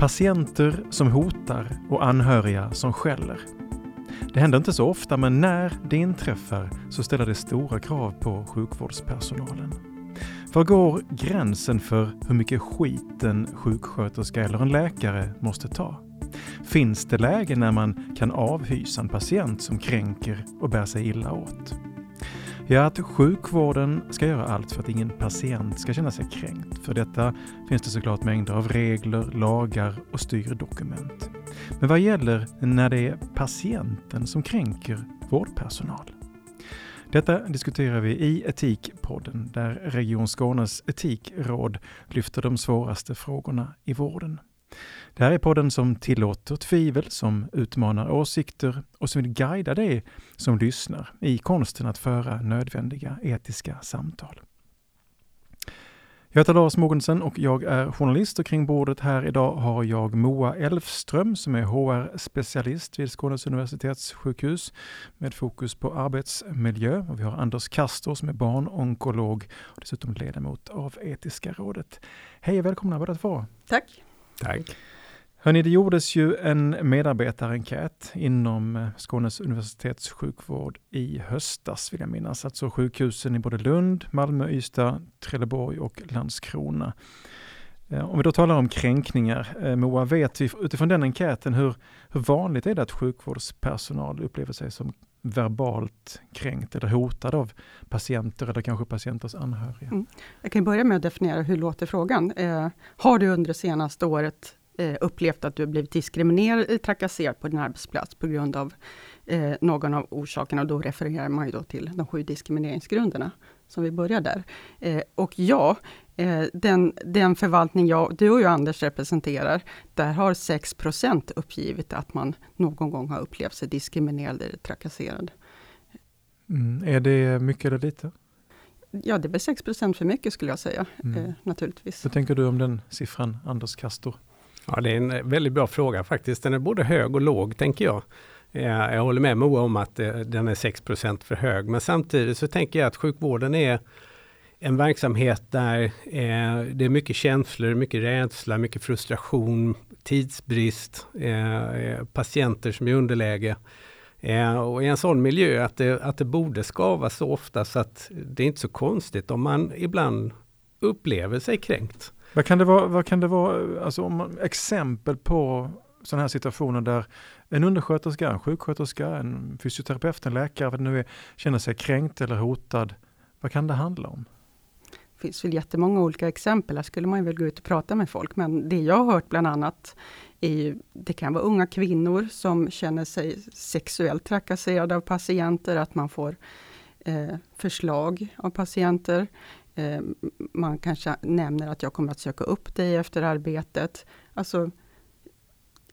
Patienter som hotar och anhöriga som skäller. Det händer inte så ofta, men när det inträffar så ställer det stora krav på sjukvårdspersonalen. Var går gränsen för hur mycket skit en sjuksköterska eller en läkare måste ta? Finns det lägen när man kan avhysa en patient som kränker och bär sig illa åt? Ja, att sjukvården ska göra allt för att ingen patient ska känna sig kränkt. För detta finns det såklart mängder av regler, lagar och styrdokument. Men vad gäller när det är patienten som kränker vårdpersonal? Detta diskuterar vi i Etikpodden där Region Skånes etikråd lyfter de svåraste frågorna i vården. Det här är podden som tillåter tvivel, som utmanar åsikter och som vill guida dig som lyssnar i konsten att föra nödvändiga etiska samtal. Jag heter Lars Mogensen och jag är journalist och kring bordet här idag har jag Moa Elfström som är HR-specialist vid Skånes universitetssjukhus med fokus på arbetsmiljö. Och vi har Anders Kastor som är barnonkolog och dessutom ledamot av Etiska rådet. Hej och välkomna båda två! Tack! Tack! Hörni, det gjordes ju en medarbetarenkät inom eh, Skånes universitetssjukvård i höstas vill jag minnas. Alltså sjukhusen i både Lund, Malmö, Ystad, Trelleborg och Landskrona. Eh, om vi då talar om kränkningar, eh, Moa, vet vi utifrån den enkäten hur, hur vanligt är det att sjukvårdspersonal upplever sig som verbalt kränkt eller hotad av patienter eller kanske patienters anhöriga? Mm. Jag kan börja med att definiera hur låter frågan. Eh, har du under det senaste året eh, upplevt att du blivit diskriminerad eller trakasserad på din arbetsplats på grund av eh, någon av orsakerna. Och då refererar man ju då till de sju diskrimineringsgrunderna, som vi börjar där. Eh, och ja, den, den förvaltning jag, du och jag Anders representerar, där har 6% uppgivit att man någon gång har upplevt sig diskriminerad eller trakasserad. Mm, är det mycket eller lite? Ja, det är väl 6% för mycket skulle jag säga, mm. eh, naturligtvis. Vad tänker du om den siffran, Anders Kastor? Ja, det är en väldigt bra fråga faktiskt. Den är både hög och låg, tänker jag. Eh, jag håller med Moa om att eh, den är 6% för hög, men samtidigt så tänker jag att sjukvården är en verksamhet där eh, det är mycket känslor, mycket rädsla, mycket frustration, tidsbrist, eh, patienter som är i underläge. Eh, och i en sån miljö att det, att det borde skava så ofta så att det är inte så konstigt om man ibland upplever sig kränkt. Vad kan det vara, vad kan det vara alltså om man, exempel på sådana här situationer där en undersköterska, en sjuksköterska, en fysioterapeut, en läkare, vad det nu är, känner sig kränkt eller hotad. Vad kan det handla om? Finns väl jättemånga olika exempel. Här skulle man väl gå ut och prata med folk. Men det jag har hört bland annat är det kan vara unga kvinnor som känner sig sexuellt trakasserade av patienter, att man får eh, förslag av patienter. Eh, man kanske nämner att jag kommer att söka upp dig efter arbetet. Alltså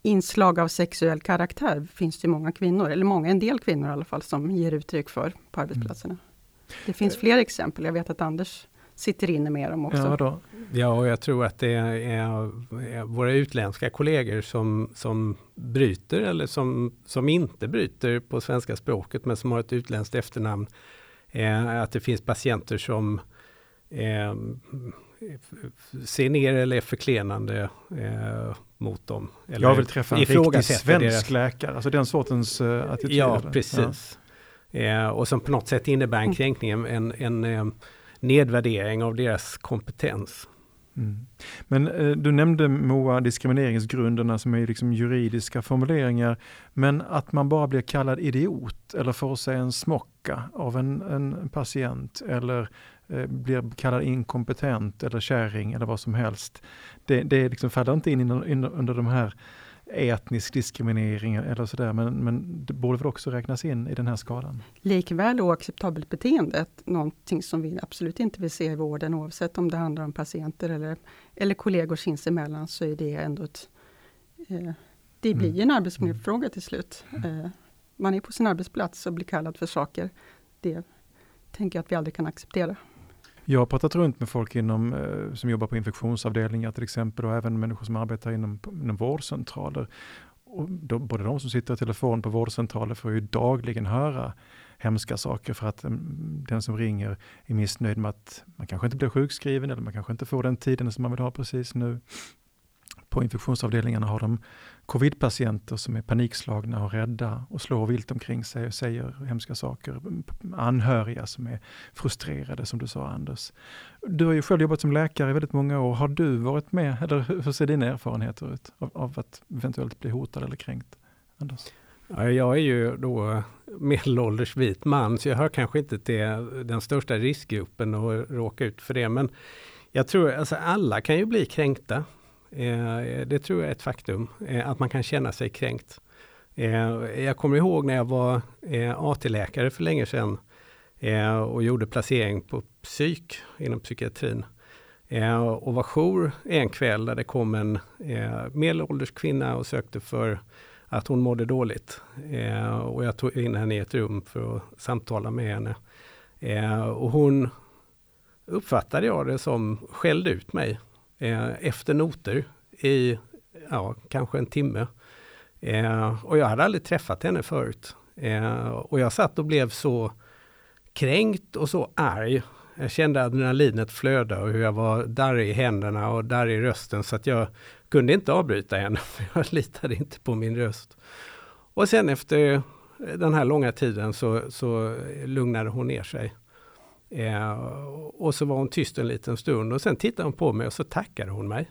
inslag av sexuell karaktär finns det många kvinnor, eller många, en del kvinnor i alla fall, som ger uttryck för på arbetsplatserna. Mm. Det finns fler exempel. Jag vet att Anders sitter inne med dem också. Ja, då. ja och jag tror att det är, våra utländska kollegor som, som bryter eller som, som inte bryter på svenska språket men som har ett utländskt efternamn. Eh, att det finns patienter som eh, ser ner eller är förklenande eh, mot dem. Eller jag vill träffa en riktig svensk deras... läkare, alltså den sortens uh, attityd. Ja, precis. Ja. Eh, och som på något sätt innebär en mm. kränkning, en, en, en eh, nedvärdering av deras kompetens. Mm. Men eh, du nämnde Moa diskrimineringsgrunderna som är liksom juridiska formuleringar. Men att man bara blir kallad idiot eller får sig en smocka av en, en patient eller Eh, blir kallad inkompetent eller kärring eller vad som helst. Det, det liksom faller inte in, in under de här etnisk diskriminering eller sådär, men, men det borde väl också räknas in i den här skalan? Likväl oacceptabelt beteende, någonting som vi absolut inte vill se i vården, oavsett om det handlar om patienter eller, eller kollegor sinsemellan, så är det ändå ett... Eh, det blir mm. en arbetsmiljöfråga till slut. Mm. Eh, man är på sin arbetsplats och blir kallad för saker. Det tänker jag att vi aldrig kan acceptera. Jag har pratat runt med folk inom, eh, som jobbar på infektionsavdelningar till exempel och även människor som arbetar inom, inom vårdcentraler. Och de, både de som sitter i telefon på vårdcentraler får ju dagligen höra hemska saker för att mm, den som ringer är missnöjd med att man kanske inte blir sjukskriven eller man kanske inte får den tiden som man vill ha precis nu. På infektionsavdelningarna har de covidpatienter som är panikslagna och rädda och slår vilt omkring sig och säger hemska saker. Anhöriga som är frustrerade som du sa Anders. Du har ju själv jobbat som läkare i väldigt många år. Har du varit med, eller hur ser dina erfarenheter ut av, av att eventuellt bli hotad eller kränkt? Anders? Jag är ju då medelålders vit man, så jag hör kanske inte till den största riskgruppen att råka ut för det. Men jag tror alltså alla kan ju bli kränkta. Eh, eh, det tror jag är ett faktum, eh, att man kan känna sig kränkt. Eh, jag kommer ihåg när jag var eh, AT-läkare för länge sedan eh, och gjorde placering på psyk inom psykiatrin. Och var jour en kväll där det kom en medelålders kvinna och sökte för att hon mådde dåligt. Och jag tog in henne i ett rum för att samtala med henne. Och hon uppfattade jag det som skällde ut mig eh, efter noter i ja, kanske en timme. Eh, och jag hade aldrig träffat henne förut. Eh, och jag satt och blev så kränkt och så arg. Jag kände adrenalinet flöda och hur jag var darrig i händerna och darrig i rösten så att jag kunde inte avbryta henne. För jag litade inte på min röst. Och sen efter den här långa tiden så, så lugnade hon ner sig. Eh, och så var hon tyst en liten stund och sen tittade hon på mig och så tackade hon mig.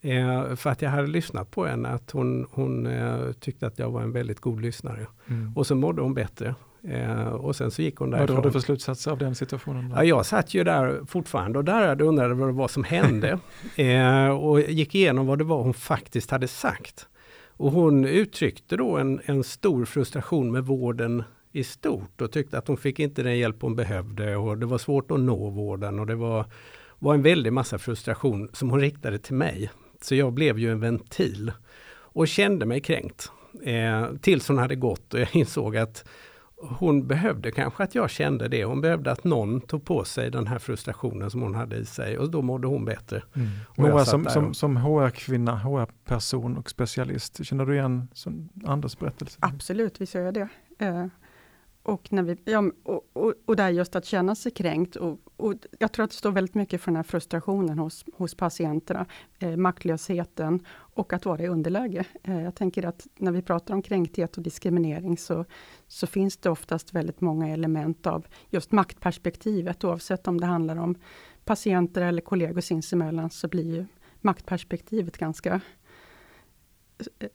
Eh, för att jag hade lyssnat på henne, att hon, hon eh, tyckte att jag var en väldigt god lyssnare. Mm. Och så mådde hon bättre. Eh, och sen så gick hon därifrån. Vad drar du för slutsatser av den situationen? Ja, jag satt ju där fortfarande och där undrade vad det var som hände. Eh, och gick igenom vad det var hon faktiskt hade sagt. Och hon uttryckte då en, en stor frustration med vården i stort och tyckte att hon fick inte den hjälp hon behövde och det var svårt att nå vården och det var, var en väldig massa frustration som hon riktade till mig. Så jag blev ju en ventil och kände mig kränkt. Eh, tills hon hade gått och jag insåg att hon behövde kanske att jag kände det. Hon behövde att någon tog på sig den här frustrationen som hon hade i sig och då mådde hon bättre. Mm. Moa, som, som, som HR-kvinna, HR-person och specialist, känner du igen Anders berättelse? Absolut, visst gör jag det. Och, när vi, ja, och, och, och där just att känna sig kränkt. Och, och, jag tror att det står väldigt mycket för den här frustrationen hos, hos patienterna, eh, maktlösheten och att vara i underläge. Eh, jag tänker att när vi pratar om kränkthet och diskriminering så, så finns det oftast väldigt många element av just maktperspektivet, oavsett om det handlar om patienter eller kollegor sinsemellan, så blir ju maktperspektivet ganska eh,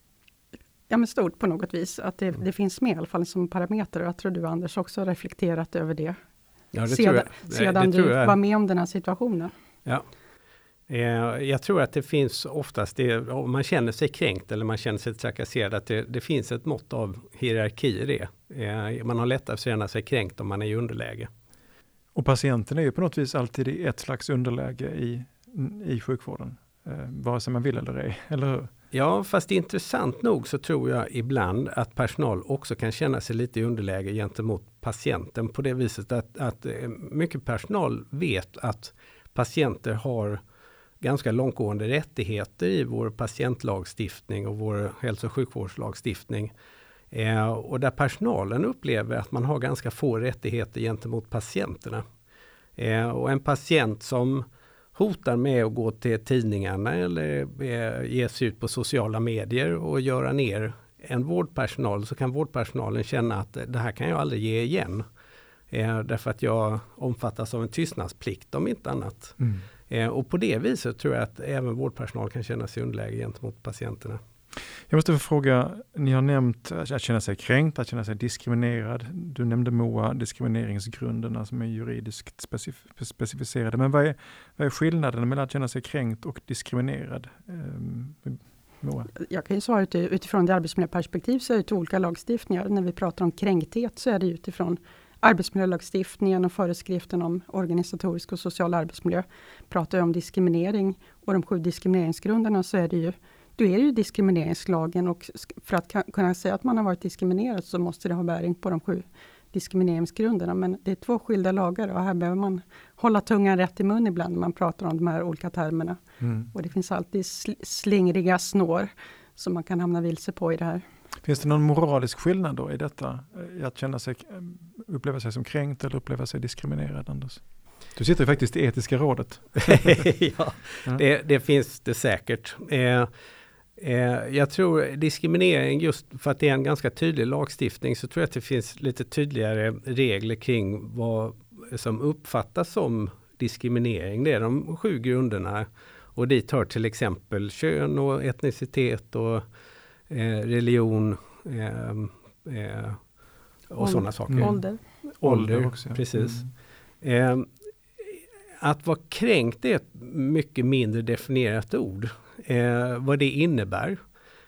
ja, men stort på något vis. Att det, mm. det, finns med i alla fall som parameter. Jag tror du Anders också reflekterat över det. Ja, det sedan, jag. sedan det, du var med om den här situationen. Ja. Eh, jag tror att det finns oftast, det, om man känner sig kränkt eller man känner sig trakasserad, att det, det finns ett mått av hierarki i det. Eh, man har lättare att känna sig kränkt om man är i underläge. Och patienten är ju på något vis alltid i ett slags underläge i, i sjukvården, eh, vare sig man vill eller ej, eller hur? Ja, fast intressant nog så tror jag ibland att personal också kan känna sig lite i underläge gentemot patienten på det viset att, att eh, mycket personal vet att patienter har ganska långtgående rättigheter i vår patientlagstiftning och vår hälso och sjukvårdslagstiftning. Eh, och där personalen upplever att man har ganska få rättigheter gentemot patienterna. Eh, och en patient som hotar med att gå till tidningarna eller eh, ge sig ut på sociala medier och göra ner en vårdpersonal så kan vårdpersonalen känna att det här kan jag aldrig ge igen. Eh, därför att jag omfattas av en tystnadsplikt om inte annat. Mm. Eh, och på det viset tror jag att även vårdpersonal kan känna sig underläge gentemot patienterna. Jag måste få fråga, ni har nämnt att känna sig kränkt, att känna sig diskriminerad. Du nämnde Moa, diskrimineringsgrunderna som är juridiskt specif specificerade. Men vad är, vad är skillnaden mellan att känna sig kränkt och diskriminerad? Um, Moa? Jag kan ju svara utifrån det arbetsmiljöperspektiv så är det olika lagstiftningar. När vi pratar om kränkthet så är det utifrån arbetsmiljölagstiftningen och föreskriften om organisatorisk och social arbetsmiljö. Pratar jag om diskriminering och de sju diskrimineringsgrunderna så är det ju då är det ju diskrimineringslagen och för att kunna säga att man har varit diskriminerad så måste det ha bäring på de sju diskrimineringsgrunderna. Men det är två skilda lagar och här behöver man hålla tungan rätt i mun ibland när man pratar om de här olika termerna. Mm. Och det finns alltid sl slingriga snår som man kan hamna vilse på i det här. Finns det någon moralisk skillnad då i detta? I att känna sig, uppleva sig som kränkt eller uppleva sig diskriminerad, Anders? Du sitter ju faktiskt i etiska rådet. ja, det, det, finns det säkert. Eh, eh, jag tror diskriminering, just för att det är en ganska tydlig lagstiftning, så tror jag att det finns lite tydligare regler kring vad som uppfattas som diskriminering. Det är de sju grunderna. Och dit hör till exempel kön och etnicitet och eh, religion eh, eh, och sådana saker. Mm. Ålder. Ålder, också, precis. Mm. Eh, att vara kränkt är ett mycket mindre definierat ord. Eh, vad det innebär.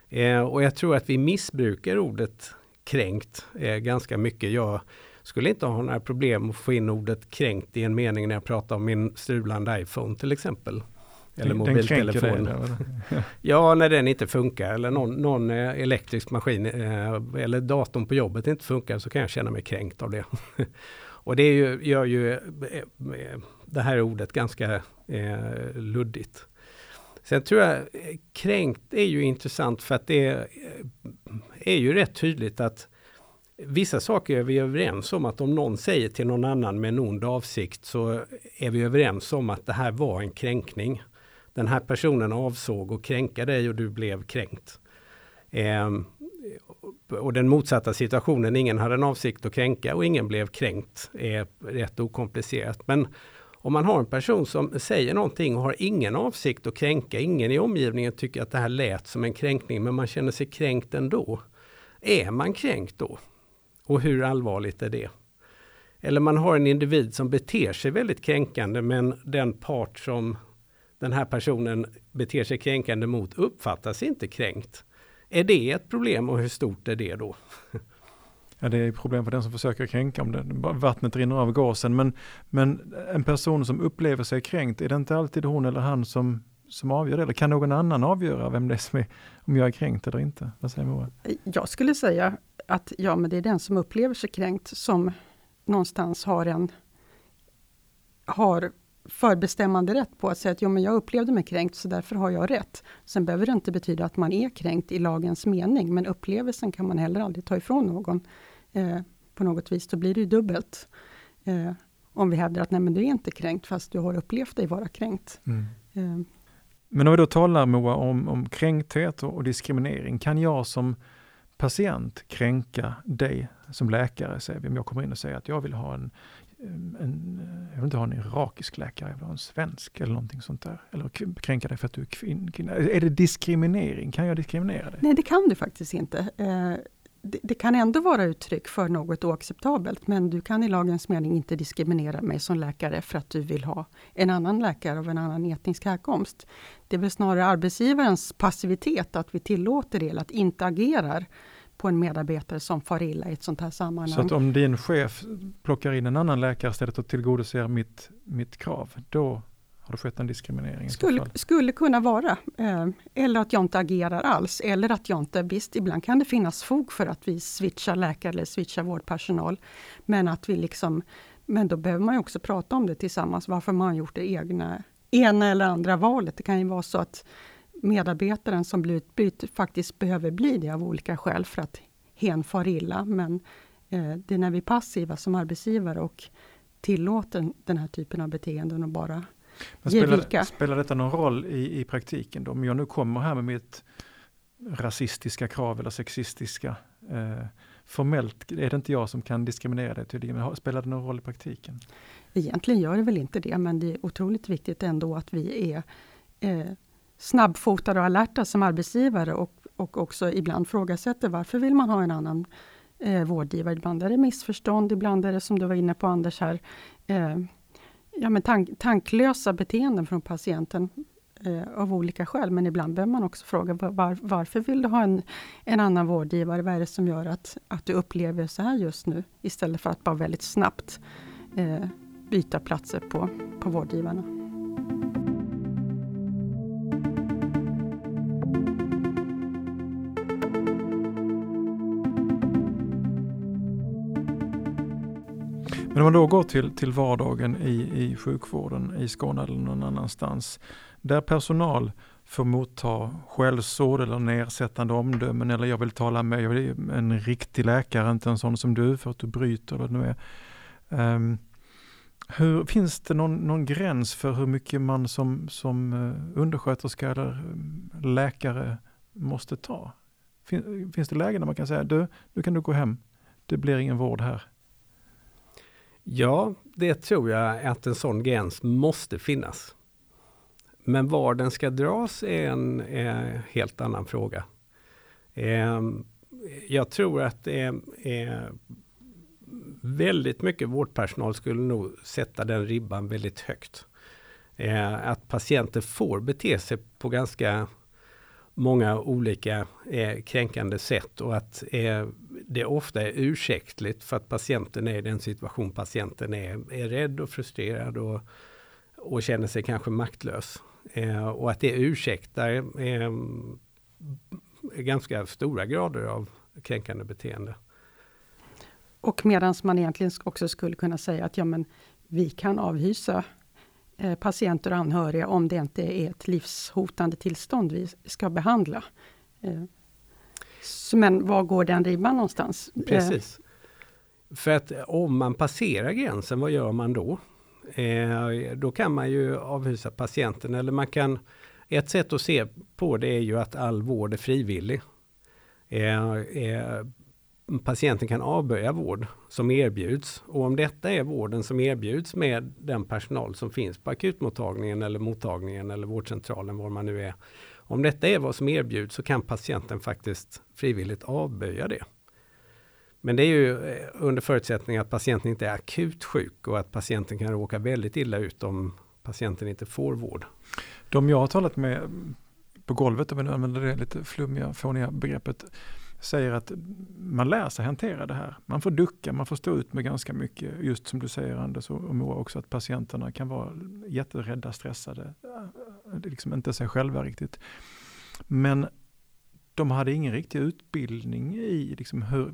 Eh, och jag tror att vi missbrukar ordet kränkt eh, ganska mycket. Jag skulle inte ha några problem att få in ordet kränkt i en mening när jag pratar om min strulande iPhone till exempel. Eller mobiltelefon. Dig, ja, när den inte funkar eller någon, någon eh, elektrisk maskin eh, eller datorn på jobbet inte funkar så kan jag känna mig kränkt av det. Och det ju, gör ju eh, det här ordet ganska eh, luddigt. Sen tror jag eh, kränkt är ju intressant för att det eh, är ju rätt tydligt att Vissa saker är vi överens om att om någon säger till någon annan med en ond avsikt så är vi överens om att det här var en kränkning. Den här personen avsåg att kränka dig och du blev kränkt. Eh, och den motsatta situationen, ingen hade en avsikt att kränka och ingen blev kränkt, är rätt okomplicerat. Men om man har en person som säger någonting och har ingen avsikt att kränka, ingen i omgivningen tycker att det här lät som en kränkning, men man känner sig kränkt ändå. Är man kränkt då? Och hur allvarligt är det? Eller man har en individ som beter sig väldigt kränkande men den part som den här personen beter sig kränkande mot uppfattas inte kränkt. Är det ett problem och hur stort är det då? Ja, det är problem för den som försöker kränka om det. Vattnet rinner av gasen. Men, men en person som upplever sig kränkt, är det inte alltid hon eller han som, som avgör det? Eller kan någon annan avgöra vem det är som är, om jag är kränkt eller inte? Vad säger Moa? Jag skulle säga att ja, men det är den som upplever sig kränkt som någonstans har en har förbestämmande rätt på att säga att jo, men jag upplevde mig kränkt så därför har jag rätt. Sen behöver det inte betyda att man är kränkt i lagens mening men upplevelsen kan man heller aldrig ta ifrån någon. Eh, på något vis, då blir det ju dubbelt. Eh, om vi hävdar att nej men du är inte kränkt fast du har upplevt dig vara kränkt. Mm. Eh. Men om vi då talar Moa om, om kränkthet och, och diskriminering, kan jag som patient kränka dig som läkare, säger vi, om jag kommer in och säger att jag vill ha en, en jag vill inte ha en irakisk läkare, jag vill ha en svensk eller någonting sånt där. Eller kränka dig för att du är kvinna. Är det diskriminering? Kan jag diskriminera dig? Nej, det kan du faktiskt inte. Det, det, kan ändå vara uttryck för något oacceptabelt, men du kan i lagens mening inte diskriminera mig som läkare för att du vill ha en annan läkare av en annan etnisk härkomst. Det är väl snarare arbetsgivarens passivitet, att vi tillåter det, eller att inte agerar på en medarbetare som far illa i ett sånt här sammanhang. Så att om din chef plockar in en annan läkare istället och tillgodoser mitt, mitt krav, då har det skett en diskriminering? Skulle, skulle kunna vara. Eh, eller att jag inte agerar alls. Eller att jag inte, visst ibland kan det finnas fog för att vi switchar läkare eller switchar vårdpersonal. Men att vi liksom, men då behöver man också prata om det tillsammans, varför man har gjort det egna, ena eller andra valet. Det kan ju vara så att medarbetaren som blir utbytt faktiskt behöver bli det av olika skäl för att hen far illa. Men eh, det är när vi är passiva som arbetsgivare och tillåter den här typen av beteenden och bara men spelar, spelar detta någon roll i, i praktiken? Då? Om jag nu kommer här med mitt rasistiska krav eller sexistiska eh, Formellt är det inte jag som kan diskriminera dig tydligen, men spelar det någon roll i praktiken? Egentligen gör det väl inte det, men det är otroligt viktigt ändå att vi är eh, snabbfotade och alerta som arbetsgivare och, och också ibland frågasätter varför vill man ha en annan eh, vårdgivare. Ibland är det missförstånd, ibland är det som du var inne på Anders här, eh, ja, men tank, tanklösa beteenden från patienten eh, av olika skäl. Men ibland behöver man också fråga var, varför vill du ha en, en annan vårdgivare? Vad är det som gör att, att du upplever så här just nu? Istället för att bara väldigt snabbt eh, byta platser på, på vårdgivarna. Men om man då går till, till vardagen i, i sjukvården i Skåne eller någon annanstans, där personal får motta skällsord eller nedsättande omdömen eller jag vill tala med jag vill en riktig läkare, inte en sån som du för att du bryter eller nu är. Um, hur, finns det någon, någon, gräns för hur mycket man som, som eh, undersköterska eller eh, läkare måste ta? Fin, finns det lägen där man kan säga, du, nu kan du gå hem, det blir ingen vård här? Ja, det tror jag att en sån gräns måste finnas. Men var den ska dras är en eh, helt annan fråga. Eh, jag tror att det är väldigt mycket vårdpersonal skulle nog sätta den ribban väldigt högt. Eh, att patienter får bete sig på ganska många olika eh, kränkande sätt och att eh, det ofta är ursäktligt för att patienten är i den situation patienten är, är rädd och frustrerad och, och känner sig kanske maktlös. Eh, och att det ursäktar eh, ganska stora grader av kränkande beteende. Och medan man egentligen också skulle kunna säga att ja, men vi kan avhysa eh, patienter och anhöriga om det inte är ett livshotande tillstånd vi ska behandla. Eh, men var går den ribban någonstans? Eh, Precis. För att om man passerar gränsen, vad gör man då? Eh, då kan man ju avhysa patienten eller man kan ett sätt att se på det är ju att all vård är frivillig. Eh, eh, patienten kan avböja vård som erbjuds. Och om detta är vården som erbjuds med den personal som finns på akutmottagningen eller mottagningen eller vårdcentralen var man nu är. Om detta är vad som erbjuds så kan patienten faktiskt frivilligt avböja det. Men det är ju eh, under förutsättning att patienten inte är akut sjuk och att patienten kan råka väldigt illa ut om patienten inte får vård. De jag har talat med på golvet, om vi nu använder det lite flummiga, fåniga begreppet, säger att man lär sig hantera det här. Man får ducka, man får stå ut med ganska mycket. Just som du säger Anders och Moa också, att patienterna kan vara jätterädda, stressade. Liksom inte sig själva riktigt. Men de hade ingen riktig utbildning i liksom hur,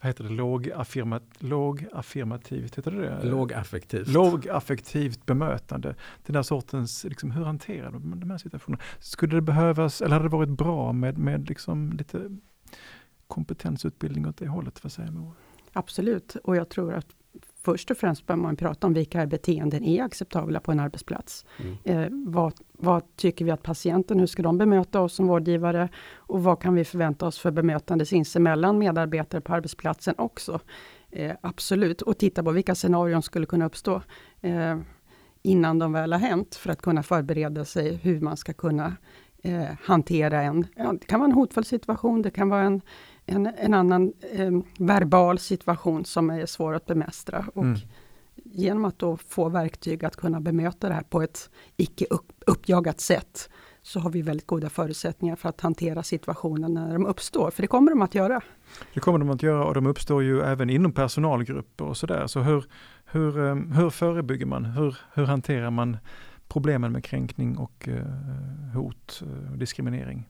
vad heter det, lågaffirmat, lågaffirmativt, heter det det? Lågaffektivt. Lågaffektivt bemötande. Den där sortens, liksom, hur hanterar de de här situationerna? Skulle det behövas, eller hade det varit bra med, med liksom lite kompetensutbildning åt det hållet? Vad säger Moa? Absolut, och jag tror att först och främst bör man prata om vilka beteenden är acceptabla på en arbetsplats. Mm. Eh, vad, vad, tycker vi att patienten, hur ska de bemöta oss som vårdgivare? Och vad kan vi förvänta oss för bemötande sinsemellan medarbetare på arbetsplatsen också? Eh, absolut, och titta på vilka scenarion skulle kunna uppstå eh, innan de väl har hänt, för att kunna förbereda sig hur man ska kunna eh, hantera en, ja, det kan vara en hotfull situation, det kan vara en en, en annan eh, verbal situation som är svår att bemästra. Och mm. Genom att då få verktyg att kunna bemöta det här på ett icke upp, uppjagat sätt, så har vi väldigt goda förutsättningar för att hantera situationen när de uppstår, för det kommer de att göra. Det kommer de att göra och de uppstår ju även inom personalgrupper och sådär. Så hur, hur, eh, hur förebygger man? Hur, hur hanterar man problemen med kränkning och eh, hot och diskriminering?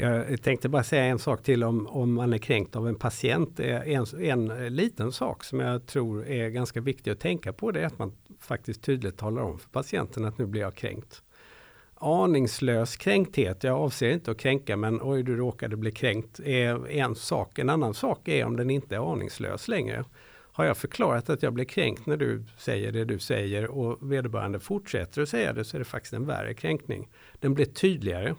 Jag tänkte bara säga en sak till om, om man är kränkt av en patient. En, en liten sak som jag tror är ganska viktig att tänka på det är att man faktiskt tydligt talar om för patienten att nu blir jag kränkt. Aningslös kränkthet, jag avser inte att kränka men oj du råkade bli kränkt, är en sak. En annan sak är om den inte är aningslös längre. Har jag förklarat att jag blir kränkt när du säger det du säger och vederbörande fortsätter att säga det så är det faktiskt en värre kränkning. Den blir tydligare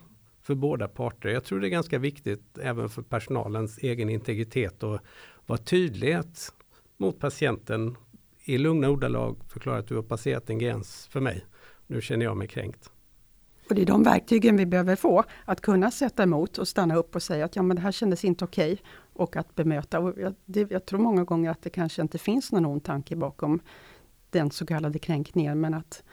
för båda parter. Jag tror det är ganska viktigt även för personalens egen integritet och vara tydlighet mot patienten i lugna ordalag förklara att du har passerat en gräns för mig. Nu känner jag mig kränkt. Och det är de verktygen vi behöver få, att kunna sätta emot och stanna upp och säga att ja, men det här kändes inte okej. Okay, och att bemöta. Och jag, det, jag tror många gånger att det kanske inte finns någon ond tanke bakom den så kallade kränkningen, men att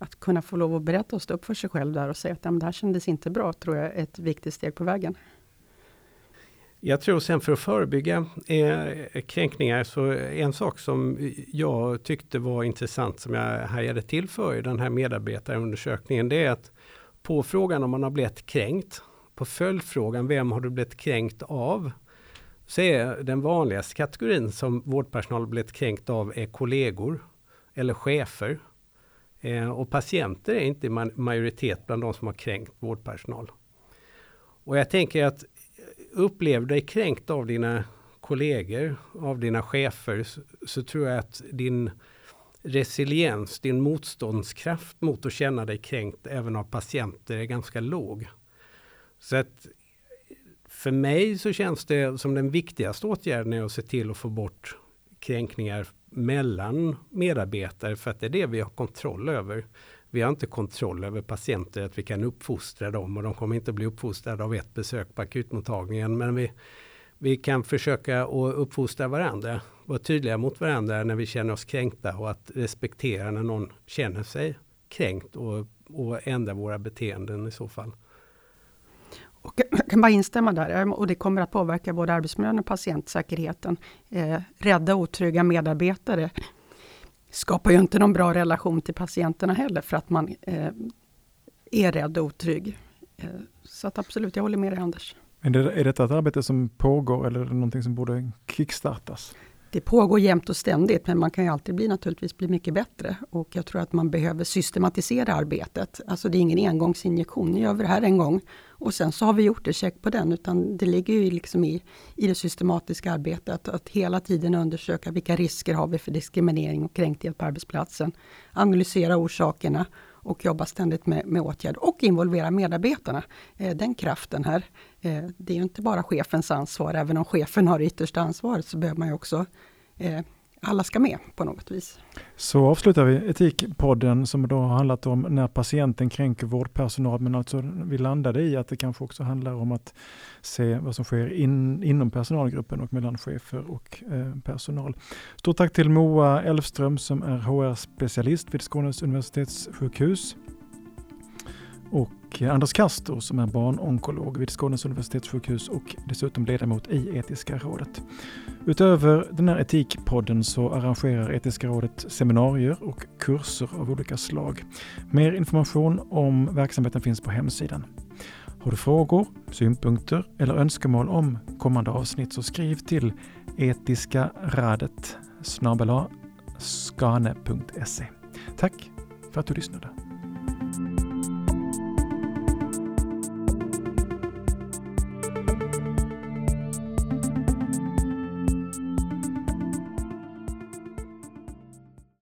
att kunna få lov att berätta och stå upp för sig själv där och säga att det här kändes inte bra, tror jag är ett viktigt steg på vägen. Jag tror sen för att förebygga eh, kränkningar så en sak som jag tyckte var intressant som jag hajade till för i den här medarbetarundersökningen det är att på frågan om man har blivit kränkt, på följdfrågan vem har du blivit kränkt av? Så är den vanligaste kategorin som vårdpersonal blivit kränkt av är kollegor eller chefer Eh, och patienter är inte majoritet bland de som har kränkt vårdpersonal. Och jag tänker att eh, upplever upplev dig kränkt av dina kollegor, av dina chefer, så, så tror jag att din resiliens, din motståndskraft mot att känna dig kränkt även av patienter är ganska låg. Så att för mig så känns det som den viktigaste åtgärden är att se till att få bort kränkningar mellan medarbetare för att det är det vi har kontroll över. Vi har inte kontroll över patienter, att vi kan uppfostra dem och de kommer inte bli uppfostrade av ett besök på akutmottagningen. Men vi, vi kan försöka att uppfostra varandra, vara tydliga mot varandra när vi känner oss kränkta och att respektera när någon känner sig kränkt och, och ändra våra beteenden i så fall. Och jag kan bara instämma där och det kommer att påverka både arbetsmiljön och patientsäkerheten. Eh, rädda otrygga medarbetare skapar ju inte någon bra relation till patienterna heller för att man eh, är rädd och otrygg. Eh, så att absolut, jag håller med dig Anders. Är, det, är detta ett arbete som pågår eller är det någonting som borde kickstartas? Det pågår jämt och ständigt, men man kan ju alltid bli, naturligtvis bli mycket bättre. Och jag tror att man behöver systematisera arbetet. Alltså det är ingen engångsinjektion, nu gör vi det här en gång och sen så har vi gjort det, check på den. Utan det ligger ju liksom i, i det systematiska arbetet att hela tiden undersöka vilka risker har vi för diskriminering och kränkthet på arbetsplatsen. Analysera orsakerna och jobba ständigt med, med åtgärder och involvera medarbetarna. Eh, den kraften här. Eh, det är ju inte bara chefens ansvar, även om chefen har det yttersta ansvaret så behöver man ju också eh, alla ska med på något vis. Så avslutar vi Etikpodden som då har handlat om när patienten kränker vårdpersonal, men alltså vi landade i att det kanske också handlar om att se vad som sker in, inom personalgruppen och mellan chefer och eh, personal. Stort tack till Moa Elfström som är HR-specialist vid Skånes universitetssjukhus och Anders Castro som är barnonkolog vid Skånes universitetssjukhus och dessutom ledamot i Etiska rådet. Utöver den här etikpodden så arrangerar Etiska rådet seminarier och kurser av olika slag. Mer information om verksamheten finns på hemsidan. Har du frågor, synpunkter eller önskemål om kommande avsnitt så skriv till etiskaradet snabel Tack för att du lyssnade.